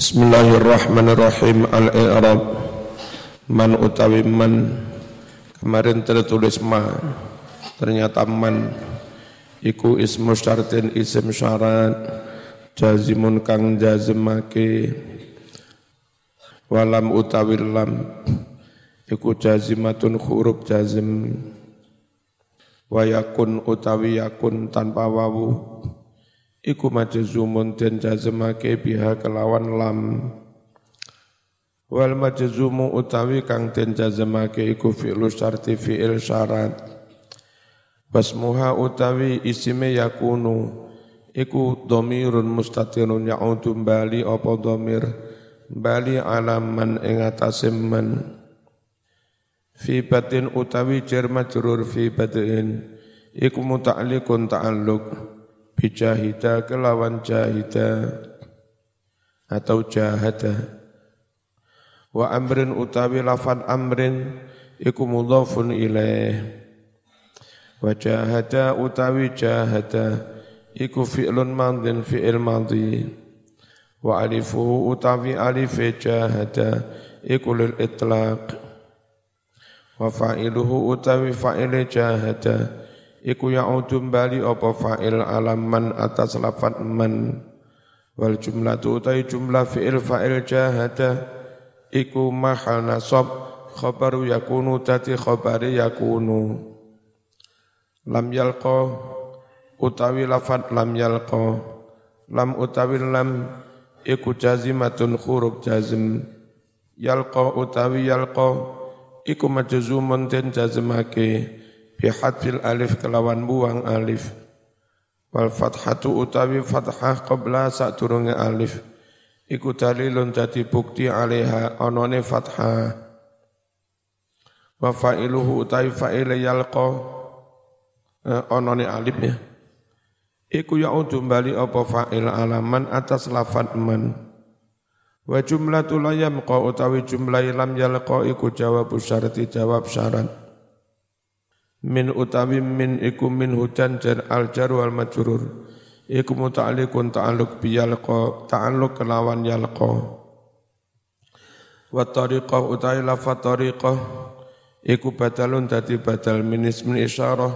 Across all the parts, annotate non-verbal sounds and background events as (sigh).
Bismillahirrahmanirrahim. Al-I'rab. Man utawi man. Kemarin tertulis ma. Ternyata man. Iku ismu syartin isim syarat. Jazimun kang jazimake. Walam utawi lam. Iku jazimatun huruf jazim. Wayakun utawi yakun tanpa wawu iku majzumun den jazmake biha kelawan lam. Wal majzumu utawi kang den jazmake iku fi'lu syarti fi'il syarat. Basmuha utawi isime yakunu. Iku domirun mustatirun ya'udu bali apa domir? Bali alaman ing atase man. Fi batin utawi jar majrur fi batin. Iku muta'alliqun ta'alluq bijahida kelawan jahida atau jahada. Wa amrin utawi lafan amrin iku mudhafun ilaih. Wa jahada utawi jahada iku fi'lun madin fi'il madhi wa alifuhu utawi alif jahada iku lil itlaq. Wa fa'iluhu utawi fa'il jahada iku ya'udu bali apa fa'il alaman atas lafat man. Wal jumlatu utai jumlah fi'il fa'il jahada. Iku mahal nasab khabaru yakunu tati khabari yakunu. Lam yalqa utawi lafat lam yalqa. Lam utawi lam iku jazimatun huruf jazim yalqa utawi yalqa iku majzumun den jazmake bihadfil alif kelawan buang alif. Wal fathatu utawi fathah qabla turunge alif. Iku dalilun dadi bukti alaiha onone fathah. Wa fa'iluhu utawi fa'ile yalqa eh, onone alif ya. Iku yaudu bali apa fa'il alaman atas lafat man. Wa jumlatul layam qa utawi jumlah lam yalqa iku jawab syarati jawab syarat min utawi min iku min hujan jar al jar wal majrur. Iku muta'alliqun ta'alluq bi yalqa ta'alluq kelawan yalqa. Wa tariqah utawi lafat tariqah iku badalun dadi badal min ismin isyarah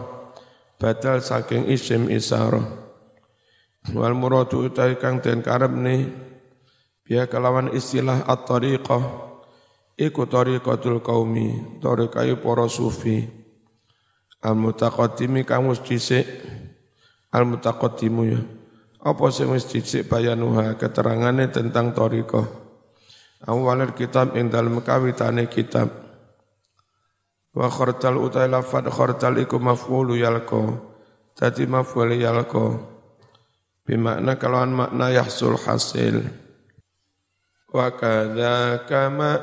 badal saking isim isyarah. Wal muradu utawi kang den karepne biya kelawan istilah at-tariqah iku tariqatul qaumi tariqai para sufi al mutaqaddimi kang wis dhisik. Al mutaqaddimu ya. Apa sing wis dhisik bayanuha? Keterangane tentang thariqah awalul kitab ing dalem kawitane kitab. Wa khartal utai lafad khartal iku maf'ulu yalqa. Dadi maf'ul yalqa. Bimakna makna yahsul hasil. Wa kadza kama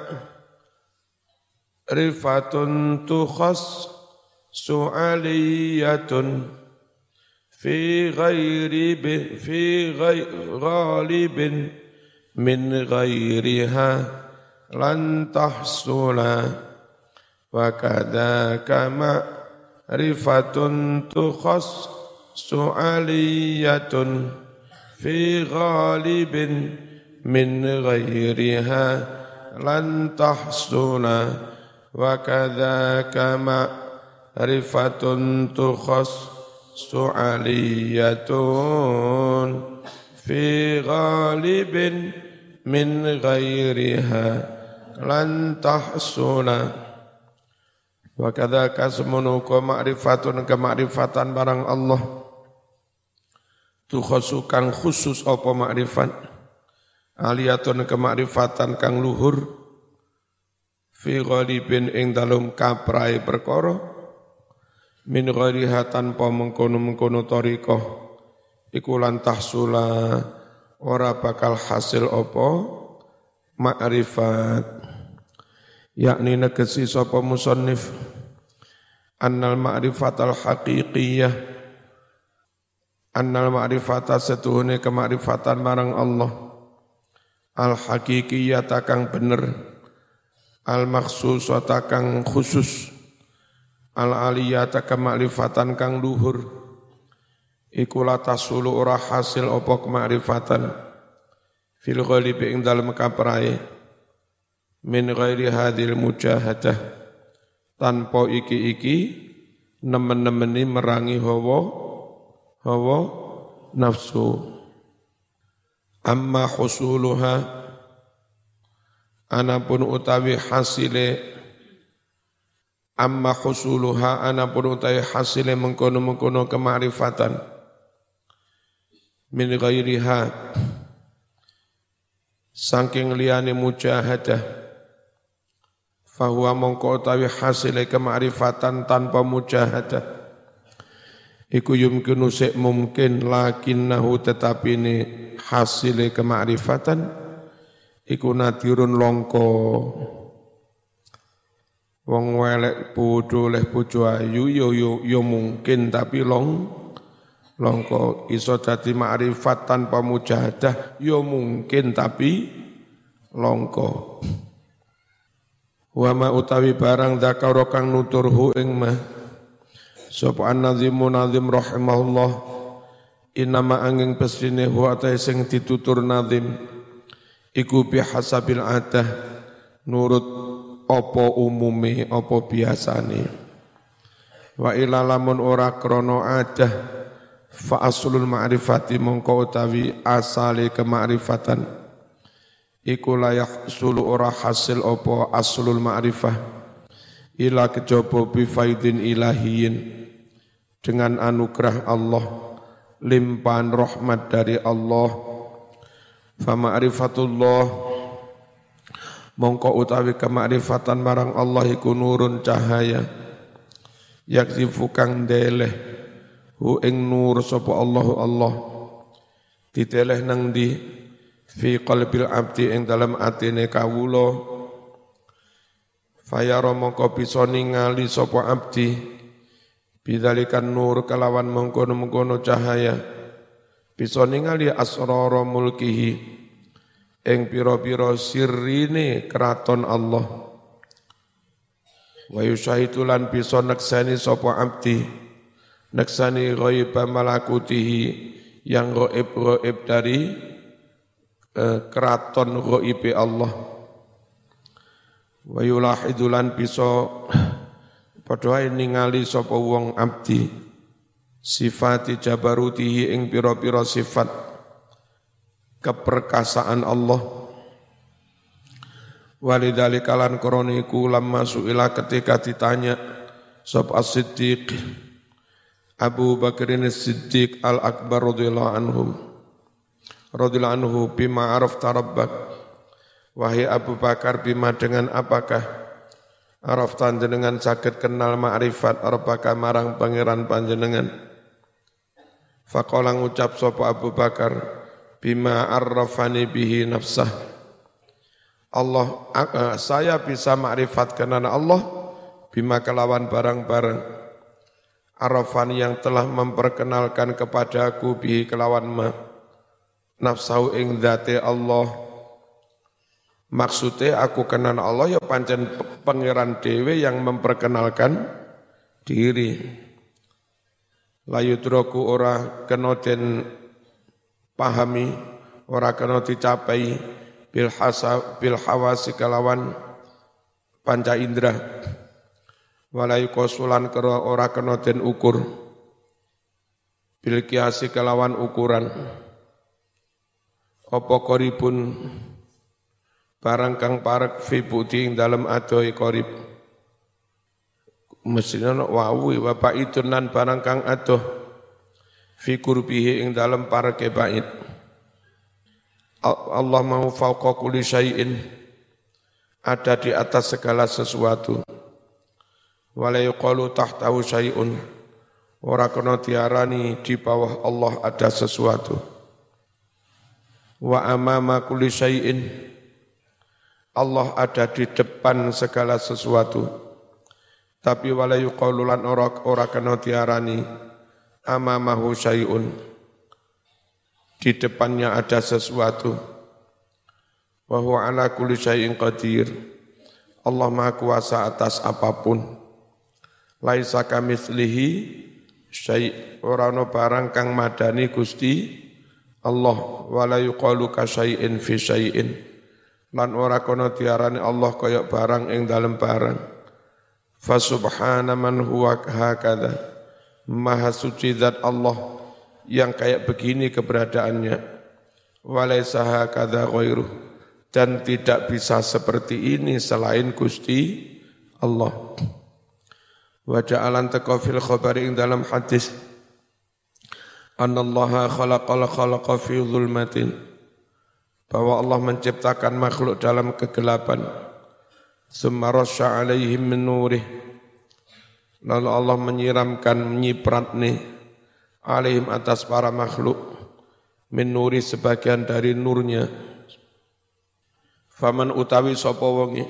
rifatun tukhas سعلية في غير في غير غالب من غيرها لن تحصل. وكذاك معرفة تخص سعلية في غالب من غيرها لن تحصل. وكذاك معرفة rifatun tukhas su'aliyatun fi ghalibin min ghairiha lan tahsuna. Wa kadzaka semunu ka ma'rifatun ka barang Allah. Tukhasu kang khusus apa ma'rifat? Aliyatun ke ma'rifatan kang luhur. Fi ghalibin ing dalem kaprai perkara min ghairiha tanpa mengkono-mengkono tariqah iku tahsula ora bakal hasil apa? Ma'rifat. Yakni negesi sapa musannif? Annal ma'rifatal haqiqiyah. Annal ma'rifata setuhune kemakrifatan marang Allah. Al haqiqiyah takang bener. Al makhsusata kang khusus al aliyata kemakrifatan kang luhur. Iku tasulu ora hasil apa kemakrifatan. Fil ghalibi ing dalem kaprae min ghairi hadil mujahadah. Tanpa iki-iki nemen-nemeni merangi hawa hawa nafsu. Amma husuluha anapun utawi hasile amma husuluha anapun utawi hasile mengkono-mengkono kemarifatan min ghairiha. Saking liyane mujahadah. Fahuwa mongko utawi hasile kemarifatan tanpa mujahadah. Iku yumkinu sik mungkin lakinnahu tetapi ini hasile kemarifatan iku nadirun longko wong welek bodho leh bojo ayu yo yo yo mungkin tapi long longko iso dadi makrifat tanpa mujahadah yo mungkin tapi longko. Wa ma utawi barang dzakara kang nuturhu ing mah Sapa an-nazimu nazim rahimahullah. Inama angin pesine huwa ta sing ditutur nazim. Iku hasabil adah. Nurut apa umume apa biasane wa ila lamun ora krana adah fa aslul ma'rifati mongko utawi asale kemakrifatan iku layak sulu ora hasil apa aslul ma'rifah ila kejaba bi faidin ilahiyin dengan anugerah Allah, limpahan rahmat dari Allah. Fama'rifatullah mongko utawi kemakrifatan marang Allah iku nurun cahaya. Yakzifu kang deleh hu ing nur sapa Allah Allah. Diteleh nang di fi qalbil abdi ing dalam atine kawula. Fayara mongko bisa ningali sapa abdi? Bidzalikan nur kelawan mengkono-mengkono cahaya. Bisa ningali asrara mulkihi ing pira-pira sirrine keraton Allah. Wa yusyahidu lan bisa neksani sapa abdi. Neksani ghaiba malakutihi yang ghaib-ghaib dari eh, keraton ghaib Allah. Wa yulahidulan bisa Padha ningali sapa wong abdi. Sifati jabarutihi ing pira-pira sifat keperkasaan Allah. Walidhalika lan kroniku lamma suila ketika ditanya sop as-siddiq Abu Bakrin as-Siddiq al-Akbar radhiyallahu anhum radhiyallahu anhu bima arafta rabbak? Wahai Abu Bakar bima dengan apakah? Araf panjenengan sakit kenal ma'rifat arbaka marang pangeran panjenengan. Faqala ngucap sapa Abu Bakar bima arrafani bihi nafsah. Allah saya bisa ma'rifat kenal Allah bima kelawan barang-barang Arafan yang telah memperkenalkan kepadaku bihi kelawan ma nafsahu ing dzati Allah Maksudnya aku kenal Allah ya pancen pangeran dewe yang memperkenalkan diri. Layutroku ora kena den pahami, ora kena dicapai bil hasa bil hawasi kalawan panca indra. Walayu kosulan kero ora kena den ukur bil kiasi kalawan ukuran. Apa koribun barang kang parek fi budi ing dalem adoh korib mestinya no wawi bapak itu nan barang kang adoh fi kurbihi ing dalem pareke bait. Allah mau fauqa kulli syai'in. Ada di atas segala sesuatu. Wala yuqalu tahtahu syai'un. Ora kena diarani di bawah Allah ada sesuatu. Wa amama kulli syai'in. Allah ada di depan segala sesuatu. Tapi wala yuqaululan ora ora kena diarani amamahu syai'un. Di depannya ada sesuatu. Wa huwa ala kulli syai'in qadir. Allah Maha Kuasa atas apa pun. Laisa kamitslihi syai' ora barang kang madani Gusti Allah wala yuqalu ka syai'in fi syai'in lan ora kono tiarani Allah kaya barang ing dalem barang fa subhana man huwa hakadha maha suci zat Allah yang kayak begini keberadaannya. Walaysa hakadha ghairuh. Dan tidak bisa seperti ini selain Gusti Allah. Wa ja'alan taqwa fil khabari ing dalam hadis. Anallaha khalaqal khalaqa fi zulmatin bahwa Allah menciptakan makhluk dalam kegelapan. Summa rasya alaihim min nurih lalu Allah menyiramkan menyiprat nih alaihim atas para makhluk min nuri sebagian dari nurnya. Faman utawi sapa wonge?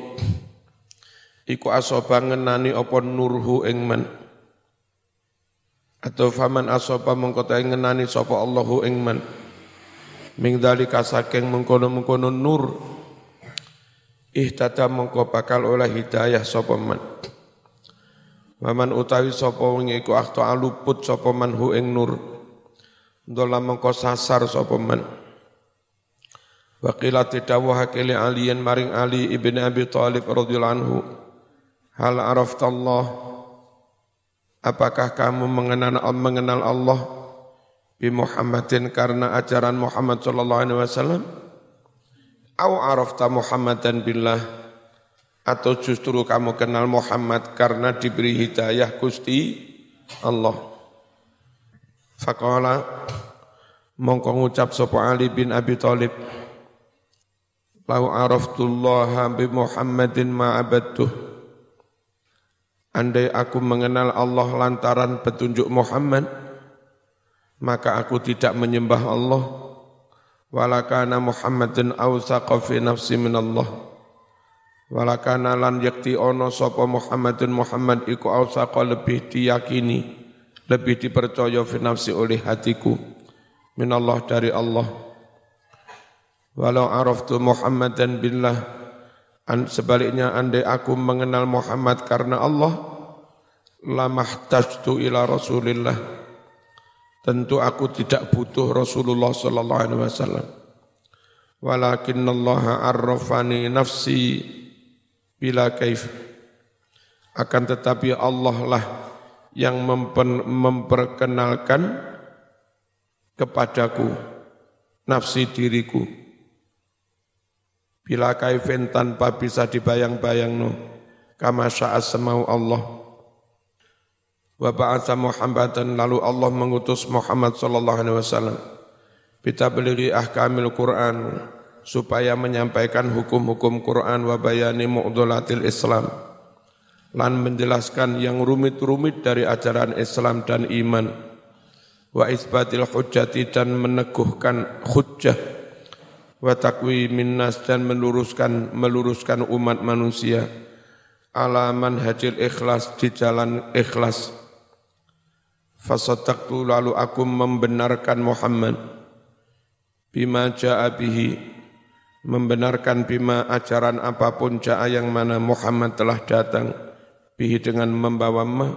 Iku asoba ngenani apa nurhu ing atau faman asopa mengkota ngenani sapa Allahu ing man ming dalika saking mengkono-mengkono nur ihtata mengko bakal oleh hidayah sapa man Waman utawi sapa wong iku akhta aluput sapa man hu ing nur. Ndola mengko sasar sapa man. Waqila tidawuhake li aliyan maring Ali ibn Abi Thalib radhiyallahu anhu Hal arafta Allah? Apakah kamu mengenal mengenal Allah bi Muhammadin karena ajaran Muhammad sallallahu alaihi wasallam? Au arafta Muhammadan billah atau justru kamu kenal Muhammad karena diberi hidayah Gusti Allah. Faqala mongko ngucap sapa Ali bin Abi Thalib Lau araftullaha bi Muhammadin ma abadtuh Andai aku mengenal Allah lantaran petunjuk Muhammad, maka aku tidak menyembah Allah. Walakana Muhammadin awsaqa fi nafsi min Allah. Walakana lan yakti ono sopo Muhammadin Muhammad iku awsaqa lebih diyakini, lebih dipercaya fi oleh hatiku. Min Allah dari Allah. Walau araftu Muhammadan billah, Sebaliknya andai aku mengenal Muhammad karena Allah, lamahtajtu ila Rasulillah. Tentu aku tidak butuh Rasulullah sallallahu alaihi wasallam. Walakin Allah arrafani nafsi bila kaif. Akan tetapi Allah lah yang memperkenalkan kepadaku nafsi diriku Bila kaifin tanpa bisa dibayang-bayang no. Kama sya'as semau Allah. Wa ba'atha Muhammadan lalu Allah mengutus Muhammad sallallahu alaihi wasallam. Kita beli ahkamil Quran supaya menyampaikan hukum-hukum Quran wa bayani mu'dulatil Islam. Lan menjelaskan yang rumit-rumit dari ajaran Islam dan iman. Wa isbatil hujjati dan meneguhkan hujjah. Wa takwi minnas dan meluruskan meluruskan umat manusia. Ala manhajil ikhlas di jalan ikhlas. Fasaddaqtu lalu aku membenarkan Muhammad. Bima jaa membenarkan bima ajaran apa pun jaa yang mana Muhammad telah datang bihi dengan membawa ma.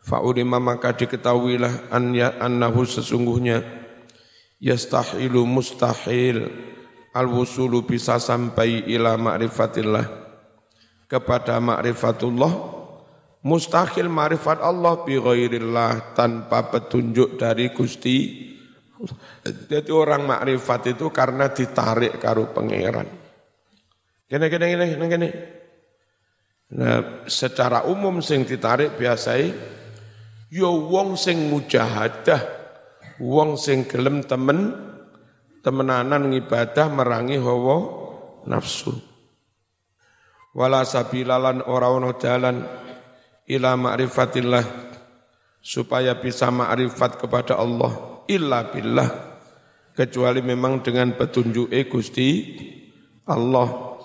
Fa'ulima maka diketahuilah an ya annahu sesungguhnya yastahilu mustahil al-wusulu bisa sampai ila ma'rifatillah. Kepada ma'rifatullah mustahil ma'rifat Allah bi ghairillah tanpa petunjuk dari Gusti jadi orang makrifat itu karena ditarik karo pangeran. Kene kene kene kene. Nah, secara umum sing ditarik biasai yo ya wong sing mujahadah wong sing gelem temen temenanan ngibadah merangi hawa nafsu wala sabilalan ora ono dalan ila ma'rifatillah supaya bisa ma'rifat kepada Allah illa billah. Kecuali memang dengan petunjuk e Gusti Allah.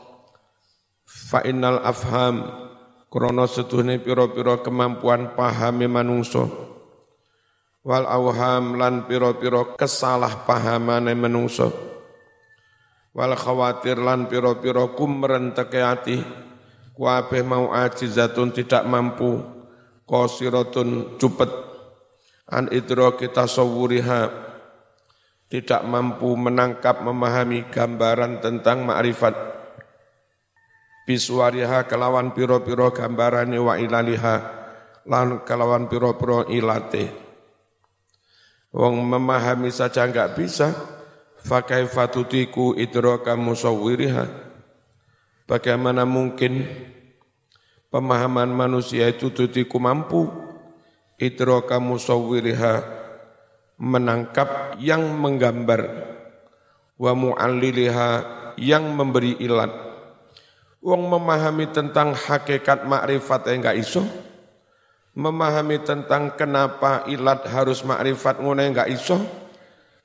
Fa innal afham krana setuhne pira-pira kemampuan pahami manungsa. Wal awham lan piro-piro kesalahpahamane menungso wal khawatir lan piro-piro kumrenteke ati. Kuape mau ajizatun tidak mampu. Qasiratun cupet an idra kita sawuriha tidak mampu menangkap memahami gambaran tentang ma'rifat biswariha kelawan piro-piro gambarane wa ilaliha lan kelawan piro-piro ilate. Wong memahami saja enggak bisa fakai fatutiku idraka musawwiriha? Bagaimana mungkin pemahaman manusia itu tutiku mampu idraka musawwiriha menangkap yang menggambar wa mu'alliliha yang memberi ilat Wong memahami tentang hakikat makrifat yang enggak iso, memahami tentang kenapa ilat harus makrifat ngono enggak iso,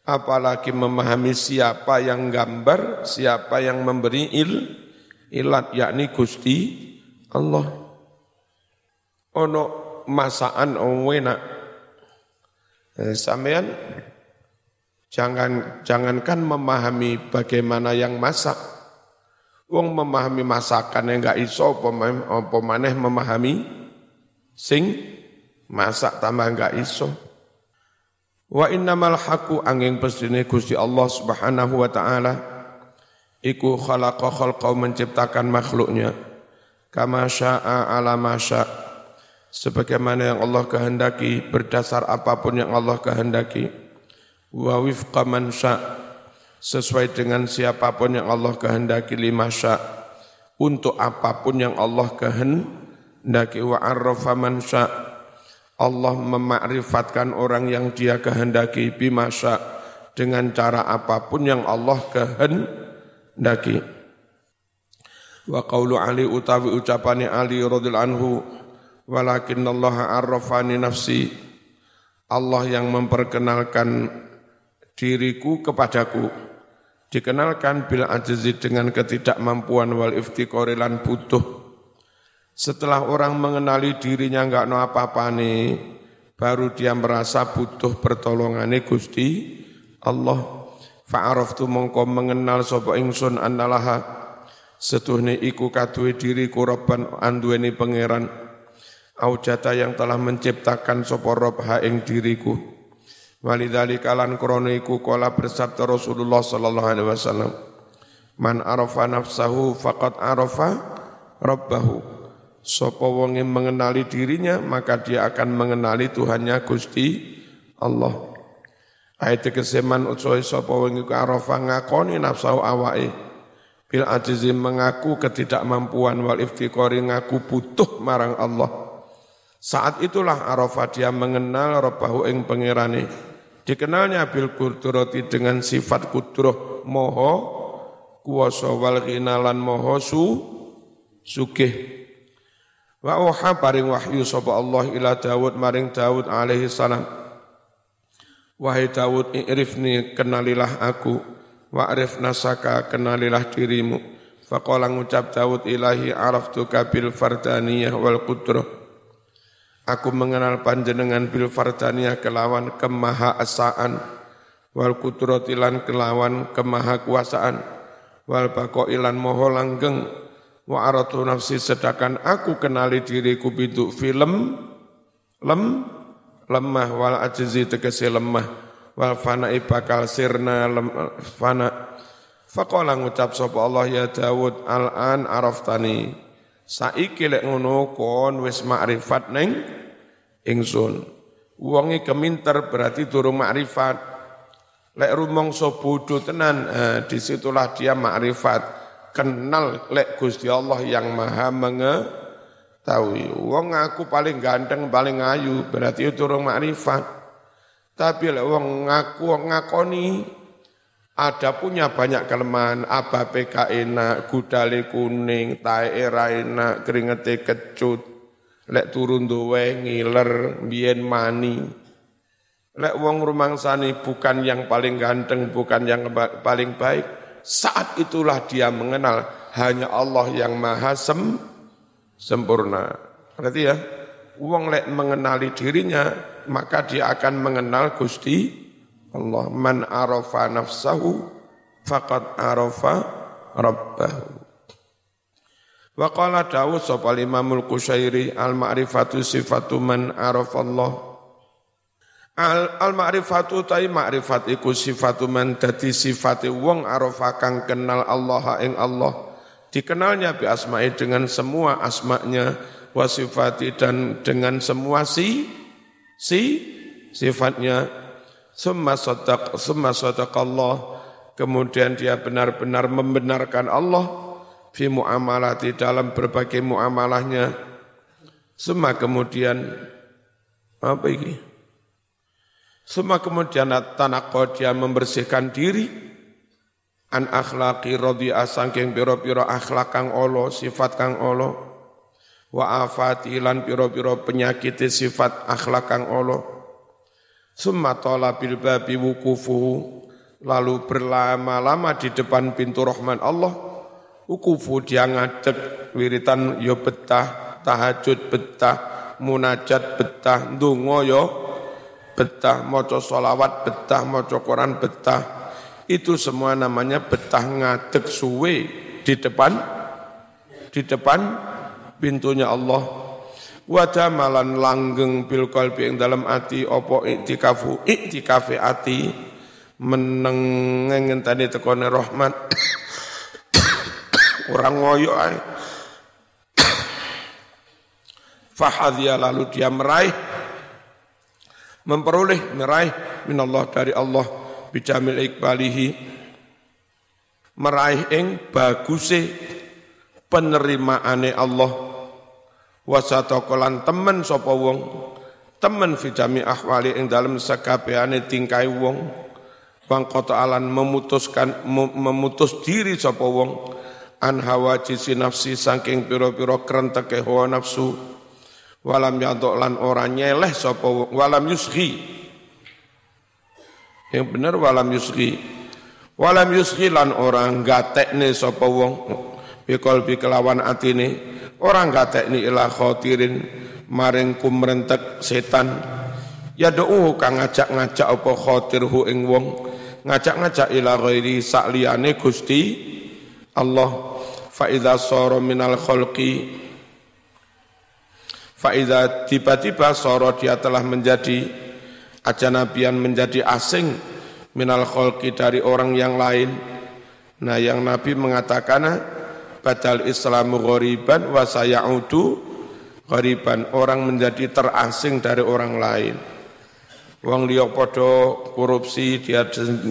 apalagi memahami siapa yang gambar, siapa yang memberi il, ilat yakni Gusti Allah. Ono masaan owena. Eh, sampean jangan jangankan memahami bagaimana yang masak, Wong memahami masakan yang enggak iso apa maneh memahami sing masak tambah enggak iso. Wa innamal haqu angin pesine Gusti Allah Subhanahu wa taala iku khalaqa khalqa menciptakan makhluknya kama syaa ala sebagaimana yang Allah kehendaki berdasar apa pun yang Allah kehendaki. Wa wifqa man sesuai dengan siapa pun yang Allah kehendaki lima sya. Untuk apa pun yang Allah kehendaki wa arrafa man Allah memakrifatkan orang yang dia kehendaki bima sya dengan cara apa pun yang Allah kehendaki. Wa qawlu Ali utawi ucapane Ali radhiyallahu anhu walakin Allah arrafani nafsi Allah yang memperkenalkan diriku kepadaku dikenalkan bila ajzi dengan ketidakmampuan wal iftikori lan butuh. Setelah orang mengenali dirinya enggak no apa-apa nih, baru dia merasa butuh pertolongan Gusti Allah. Fa'araftu mongko mengenal sapa ingsun annalaha setuhne iku kaduwe diriku robban anduweni pangeran aujata yang telah menciptakan sapa ha ing diriku. Walidali kalan krono iku bersabda Rasulullah sallallahu alaihi wasallam Man arafa nafsahu faqad arafa rabbahu. Sopo wonge mengenali dirinya maka dia akan mengenali Tuhannya Gusti Allah. Ayat keseman utsoi sopo wonge arafa ngakoni nafsahu awai Bil ajizi mengaku ketidakmampuan wal iftikori ngaku butuh marang Allah saat itulah Arafah dia mengenal Rabbahu ing pengirani Dikenalnya bil kudroti dengan sifat kudroh moho kuwasa wal ghinalan moho su sugih. Wa uha paring wahyu sapa Allah ila Daud maring Daud alaihi salam. Wahai Daud i'rifni kenalilah aku wa arif nasaka kenalilah dirimu. Faqala ngucap Daud ilahi araftuka bil fardaniyah wal qudrah Aku mengenal panjenengan bil fardaniyah kelawan kemahaasaan wal kudratilan kelawan kemahakuasaan wal ilan moho langgeng wa aratu nafsi sedangkan aku kenali diriku bidu film lem lemah wal ajzi tegese lemah wal fana bakal sirna lem, fana. Faqala ngucap sapa Allah ya Daud al-an araftani saiki lek ngono kon wis makrifat neng ingsun. Wonge keminter berarti durung makrifat. Lek rumangsa bodho tenan, eh, di situlah dia makrifat. Kenal lek Gusti Allah yang maha mengetahui. Wong aku paling ganteng, paling ayu, berarti durung makrifat. Tapi lek wong ngaku ngakoni ada punya banyak kelemahan, apa PK enak, gudale kuning, tae era enak, keringete kecut, lek turun duwe ngiler biyen mani. Lek wong rumangsani bukan yang paling ganteng bukan yang paling baik saat itulah dia mengenal hanya Allah yang maha sem sempurna. Berarti ya? Wong lek mengenali dirinya maka dia akan mengenal Gusti Allah man arafa nafsahu faqad arafa rabbahu Wa qala Dawud sapa Imamul Qusyairi al ma'rifatu sifatu man arafallah. Al, al ma'rifatu tai ma'rifat iku sifatu man dadi sifate wong arafa kang kenal Allah ing Allah. Dikenalnya bi asma'i dengan semua asma'nya wa sifati dan dengan semua si si sifatnya. Summa sadaq summa Allah. Kemudian dia benar-benar membenarkan Allah fi muamalati dalam berbagai muamalahnya. Summa kemudian apa ini? Semua kemudian tanakko dia membersihkan diri an akhlaki radhi'a sangking piro-piro akhlak kang olo, sifat kang olo, wa afati lan piro-piro penyakit sifat akhlak kang olo. Summa tola bil babi wukufuhu, lalu berlama-lama di depan pintu rahman Allah, wukufu dia ngadeg wiritan yo betah, tahajud betah, munajat betah, ndonga yo betah, maca solawat betah, maca Quran betah. Itu semua namanya betah ngadeg suwe di depan di depan pintunya Allah. Wajah malan langgeng bil qalbi ing dalam ati opo iktikafu iktikafi ati meneng ngenteni tekone rahmat. (coughs) Orang ngoyo ae. (coughs) Fahadhiya lalu dia meraih. Memperoleh meraih minallah dari Allah bijamil ikbalihi meraih ing baguse penerimaane Allah wasatokolan temen sapa wong. Temen fi ahwali ing dalem sekabehane tingkai wong. Bang kota alan memutuskan memutus diri sapa wong. An hawa jisi nafsi saking piro-piro krenteke hawa nafsu. Walam yadok lan ora nyeleh sapa walam yusghi. Yang benar walam yusghi. Walam yusghi lan orang gatekne sapa wong bikol kelawan atine orang gatekne ila khotirin maring kumrentek setan ya do'u kang ngajak-ngajak apa khotirhu ing wong ngajak-ngajak ila ghairi sakliyane Gusti Allah fa idza sara minal khalqi Faidah tiba-tiba soro dia telah menjadi ajanabian menjadi asing minal kholki dari orang yang lain. Nah yang Nabi mengatakan badal Islamu ghoriban wa sayaudu ghoriban. Orang menjadi terasing dari orang lain. Wong liya podo korupsi, dia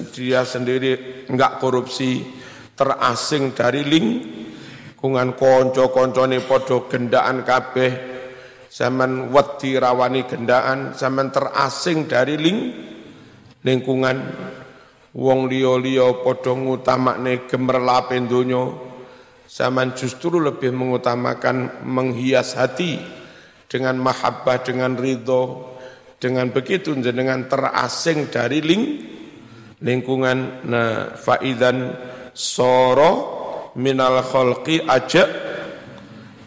dia sendiri enggak korupsi, terasing dari lingkungan konco-koncone podo gendaan kabeh zaman wedi rawani gendaan, zaman terasing dari ling, lingkungan wong liya-liya padha ngutamakne gemerlape donya zaman justru lebih mengutamakan menghias hati dengan mahabbah dengan ridho dengan begitu dengan terasing dari ling lingkungan. Nah faidan soro minal khalqi ajak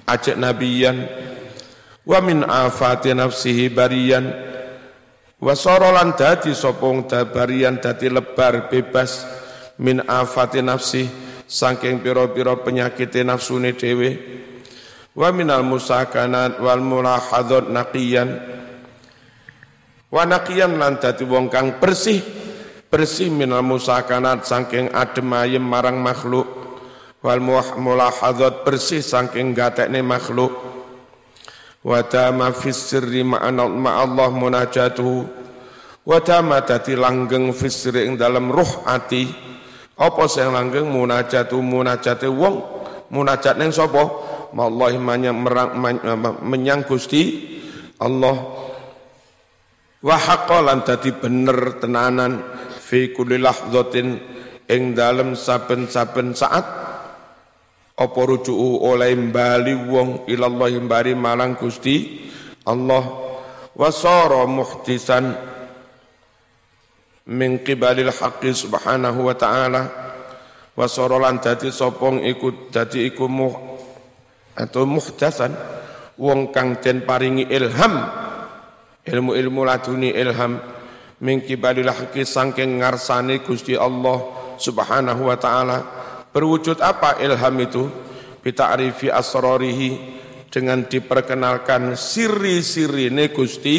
ajak nabiyan. Wa min afati nafsihi barian wa sorolan dadi sopong barian dadi lebar bebas. Min afati nafsi saking piro-piro penyakit nafsune dewe wa minal musakanat wal mulahadot naqiyan. Wa naqiyan lan dadi wong kang bersih. Bersih minal musakanat saking adem ayem marang makhluk. Wal mulahadot bersih saking gatekne makhluk. Wa tama fis sirri Allah munajatuhu. Wa tama langgeng fis sirri ing dalam ruh ati apa sing langgeng munajatu munajate wong? Munajat ning sapa? Allah menyang Gusti Allah. Wa haqqalan dadi bener tenanan fi kulli lahzatin ing dalem saben-saben saat. Apa rujuku oleh bali wong ilallah mbari malang Gusti Allah. Wasara muhtisan min qibalil haqqi subhanahu wa ta'ala. Wasara lan dadi sopong iku dadi iku muh atau muhtasan wong kang den paringi ilham ilmu-ilmu laduni ilham min qibalil haqqi saking ngarsane Gusti Allah subhanahu wa ta'ala. Berwujud apa ilham itu? Bita'rifi asrarihi dengan diperkenalkan siri-siri Gusti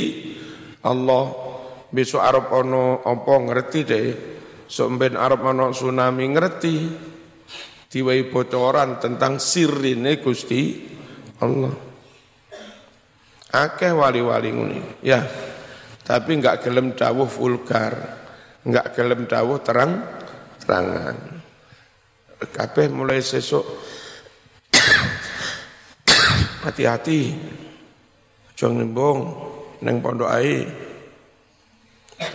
Allah besok Arab ono apa ngerti deh. Sok Arab ono tsunami ngerti. Diwai bocoran tentang sirine Gusti Allah. Akeh wali-wali nguni ya tapi enggak gelem dawuh vulgar. Enggak gelem dawuh terang terangan. Kabeh mulai sesuk (coughs) hati-hati. Jong nembong neng pondok ai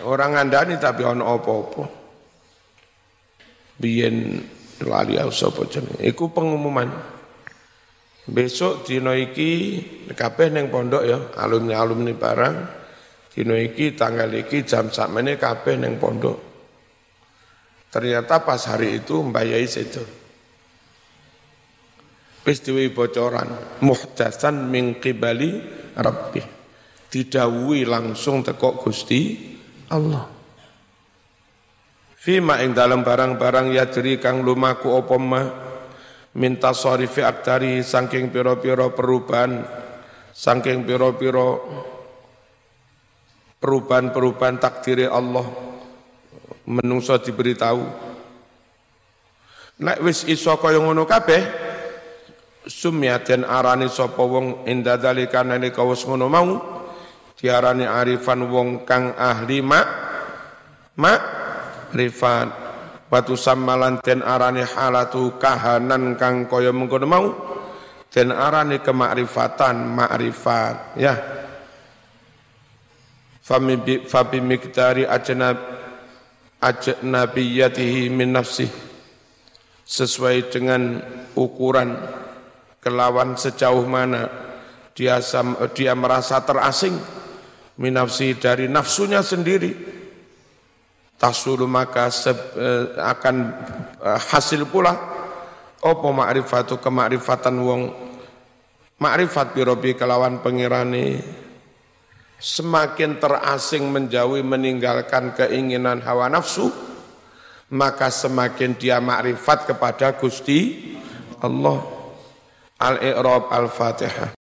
orang ngandani tapi ono apa-apa biyen lali sapa jenenge iku pengumuman Besok dino iki kabeh ning pondok ya, alumni-alumni barang. Dino iki tanggal iki jam sakmene kabeh ning pondok. Ternyata pas hari itu mbayai sedo. Wis bocoran, muhdatsan min qibali rabbi. Didawuhi langsung tekok Gusti Allah. Fima ing dalam barang-barang yajri kang lumaku apa minta sorifi aktari saking piro-piro perubahan saking piro-piro perubahan-perubahan takdiri Allah. Menungso diberitahu. Nek wis iso kaya ngono kabeh sumyaten arani sapa wong inda dalika nalika wis ngono mau diarani arifan wong kang ahli mak. Mak rifat Watu samalan den arani halatu kahanan kang kaya mengkono mau. Den arani kemakrifatan makrifat ya. Fami bi fabi miqdari ajnab ajnabiyatihi min nafsi sesuai dengan ukuran kelawan sejauh mana dia dia merasa terasing minafsi dari nafsunya sendiri. Tasulu maka eh, akan eh, hasil pula. Opo ma'rifatu kemakrifatan wong makrifat birobi kelawan pengirani. Semakin terasing menjauhi meninggalkan keinginan hawa nafsu maka semakin dia makrifat kepada Gusti Allah. Al-Iqrab Al-Fatihah